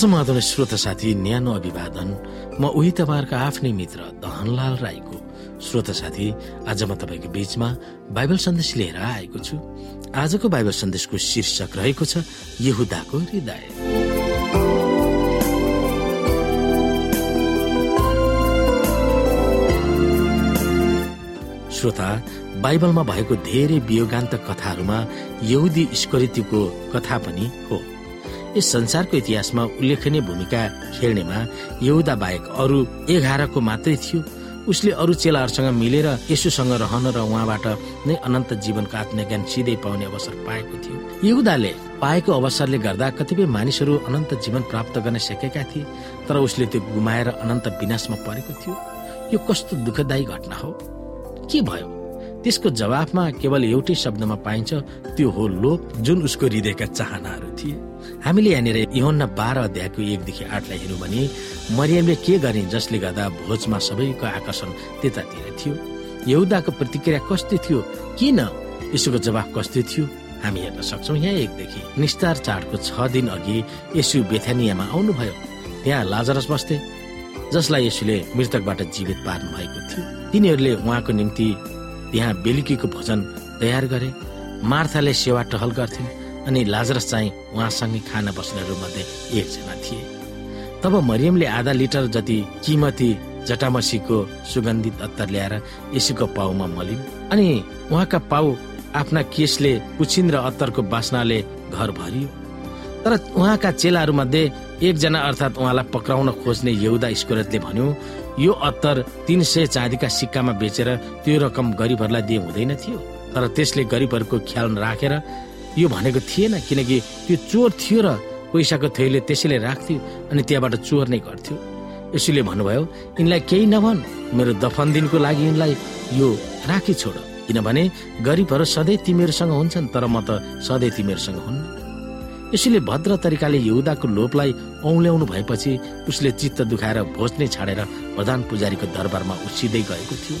समाधान श्रोत साथी न्यानो अभिवादन। म उही तपाईँहरूको आफ्नै मित्र दहनलाल राईको। श्रोत साथी आज म तपाईँको बीचमा बाइबल सन्देश लिएर आएको छु। आजको बाइबल सन्देशको शीर्षक रहेको छ यहुदाको हृदय। श्रोता बाइबलमा भएको धेरै वियोगान्त कथाहरूमा यहुदी स्करितीको कथा पनि हो। यस संसारको इतिहासमा उल्लेखनीय भूमिका खेल्नेमा यहुदा बाहेक अरू एघारको मात्रै थियो। उसले अरू चेलाहरूसँग मिलेर यसुसँग रहन र उहाँबाट नै अनन्त जीवनको आत्मज्ञान सिधै पाउने अवसर पाएको थियो। यहुदाले पाएको अवसरले गर्दा कतिपय मानिसहरू अनन्त जीवन प्राप्त गर्न सकेका थिए तर उसले त्यो गुमाएर अनन्त विनाशमा परेको थियो। यो कस्तो दुःखदायी घटना हो? के भयो? त्यसको जवाफमा केवल एउटै शब्दमा पाइन्छ त्यो हो लोभ जुन उसको हृदयका चाहनाहरू थिए। हामीले यहाँनिर इहोन्ना बाह्र अध्यायको एकदेखि आठलाई हेऱ्यौँ भने मरियमले के गरिन् जसले गर्दा भोजमा सबैको आकर्षण त्यतातिर थियो? यहुदाको प्रतिक्रिया कस्तो थियो? किन यसोको जवाफ कस्तो थियो? हामी हेर्न सक्छौँ यहाँ एकदेखि। निस्तार चाडको छ दिन अघि यसु बेथानियामा आउनुभयो। त्यहाँ लाजरस बस्थे जसलाई यसुले मृतकबाट जीवित पार्नु भएको थियो। तिनीहरूले उहाँको निम्ति त्यहाँ बेलुकीको भोजन तयार गरे। मार्थाले सेवा टहल गर्थिन् अनि लाजरस चाहिँ उहाँसँगै खाना बस्नेहरू मध्ये एकजना थिए। तब मरियमले आधा लिटर जति किमती जटामसीको सुगन्धित अत्तर ल्याएर यसुको पाउमा मलिन् अनि उहाँका पाउ आफ्ना केसले कुछिन र अत्तरको बास्नाले घर भरियो। तर उहाँका चेलाहरू मध्ये एकजना अर्थात् उहाँलाई पक्राउन खोज्ने यहुदा स्कोरतले भन्यो यो अत्तर तिन सय चाँदीका सिक्कामा बेचेर त्यो रकम गरिबहरूलाई दिए हुँदैन थियो। तर त्यसले गरिबहरूको ख्याल राखेर यो भनेको थिएन किनकि त्यो चोर थियो र पैसाको थैले त्यसैले राख्थ्यो अनि त्यहाँबाट चोर नै गर्थ्यो। यसैले भन्नुभयो यिनलाई केही नभन मेरो दफन दिनको लागि यिनलाई यो राखी छोड। किनभने गरिबहरू सधैँ तिमीहरूसँग हुन्छन् तर म त सधैँ तिमीहरूसँग हुन्न। यसैले भद्र तरिकाले यहुदाको लोभलाई औल्याउनु भएपछि उसले चित्त दुखाएर भोज नै छाडेर प्रधान पुजारीको दरबारमा उसिँदै गएको थियो।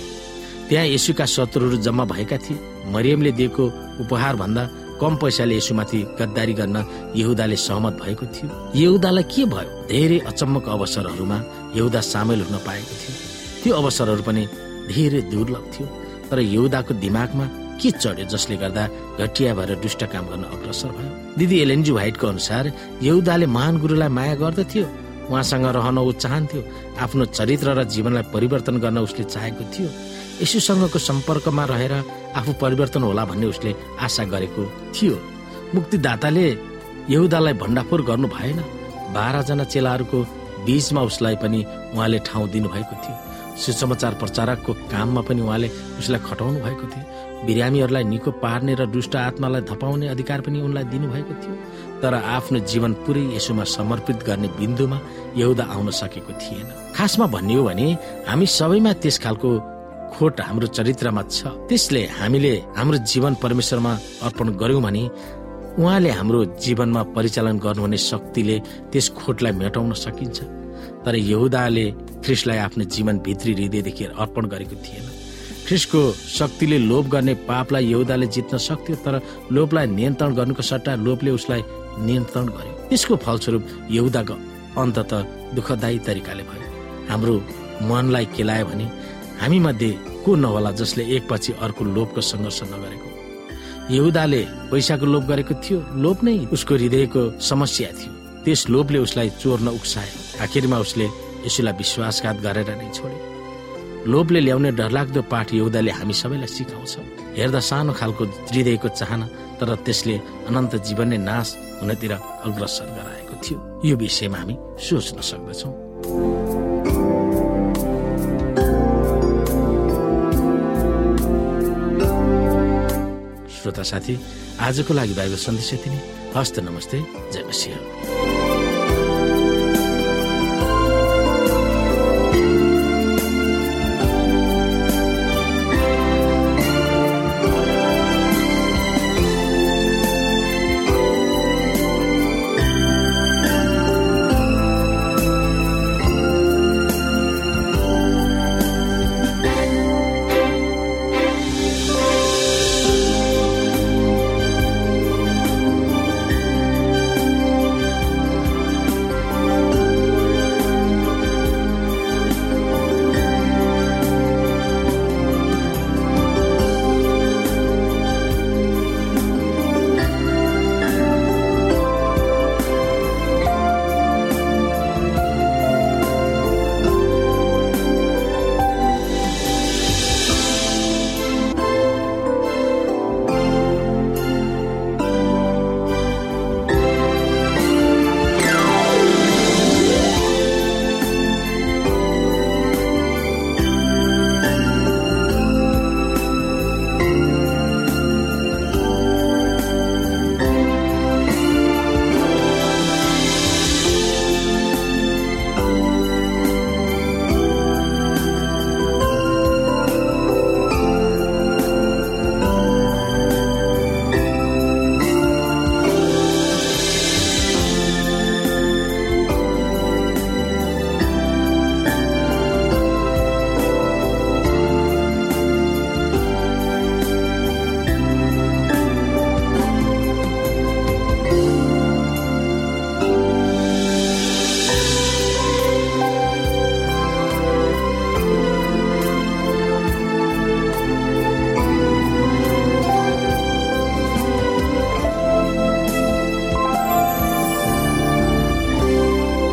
त्यहाँ यसुका शत्रुहरू जम्मा भएका थिए। मरियमले दिएको उपहार भन्दा कम पैसाले यसुमाथि गद्दारी गर्न यहुदाले सहमत भएको थियो। यहुदालाई के भयो? धेरै अचम्मको अवसरहरूमा यहुदा सामेल हुन पाएको थियो। त्यो अवसरहरू पनि धेरै दुर्लभ थियो। तर यहुदाको दिमागमा के चढ्यो जसले गर्दा घटिया भएर दुष्ट काम गर्न अग्रसर भयो? दिदी एलएनजी भाइटको अनुसार यहुदाले महान गुरुलाई माया गर्दथ्यो। उहाँसँग रहन ऊ चाहन्थ्यो। आफ्नो चरित्र र जीवनलाई परिवर्तन गर्न उसले चाहेको थियो। यसुसँगको सम्पर्कमा रहेर आफू परिवर्तन होला भन्ने उसले आशा गरेको थियो। मुक्तिदाताले यहुदालाई भण्डाफोर गर्नु भएन। बाह्रजना चेलाहरूको बीचमा उसलाई पनि उहाँले ठाउँ दिनुभएको थियो। सुसमाचार प्रचारकको काममा पनि उहाँले उसलाई खटाउनु भएको थियो। बिरामीहरूलाई निको पार्ने र दुष्ट आत्मालाई धपाउने अधिकार पनि उनलाई दिनुभएको थियो। तर आफ्नो जीवन पुरै यसोमा समर्पित गर्ने बिन्दुमा यहुदा आउन सकेको थिएन। खासमा भन्ने हो भने हामी सबैमा त्यस खालको खोट हाम्रो चरित्रमा छ। त्यसले हामीले हाम्रो जीवन परमेश्वरमा अर्पण गर्यौं भने उहाँले हाम्रो जीवनमा परिचालन गर्नुहुने शक्तिले त्यस खोटलाई मेटाउन सकिन्छ। तर यहुदाले ख्रिसलाई आफ्नो जीवन भित्री हृदयदेखि अर्पण गरेको थिएन। ख्रिसको शक्तिले लोभ गर्ने पापलाई यहुदाले जित्न सक्थ्यो तर लोभलाई नियन्त्रण गर्नुको सट्टा लोभले उसलाई नियन्त्रण गर्यो। त्यसको फलस्वरूप यहुदाको अन्तत दुःखदायी तरिकाले भयो। हाम्रो मनलाई केलायो भने हामी मध्ये को नहोला जसले एकपछि अर्को लोभको सङ्घर्ष नगरेको? यहुदाले पैसाको लोभ गरेको थियो लोभ नै उसको हृदयको समस्या थियो। त्यस लोभले उसलाई चोर्न उक्सायो। आखिरमा उसले यसुलाई विश्वासघात गरेर नै छोड्यो लोभले ल्याउने डरलाग्दो पाठ यहुदाले हामी सबैलाई सिकाउँछ। हेर्दा सानो खालको हृदयको चाहना तर त्यसले अनन्त जीवन नै नाश हुनतिर अग्रसर गराएको थियो। यो विषयमा हामी सोच्न सक्दछौँ। श्रोता साथी आजको लागि बाइबल सन्देश यति नै। हस्त नमस्ते जय मसिंह।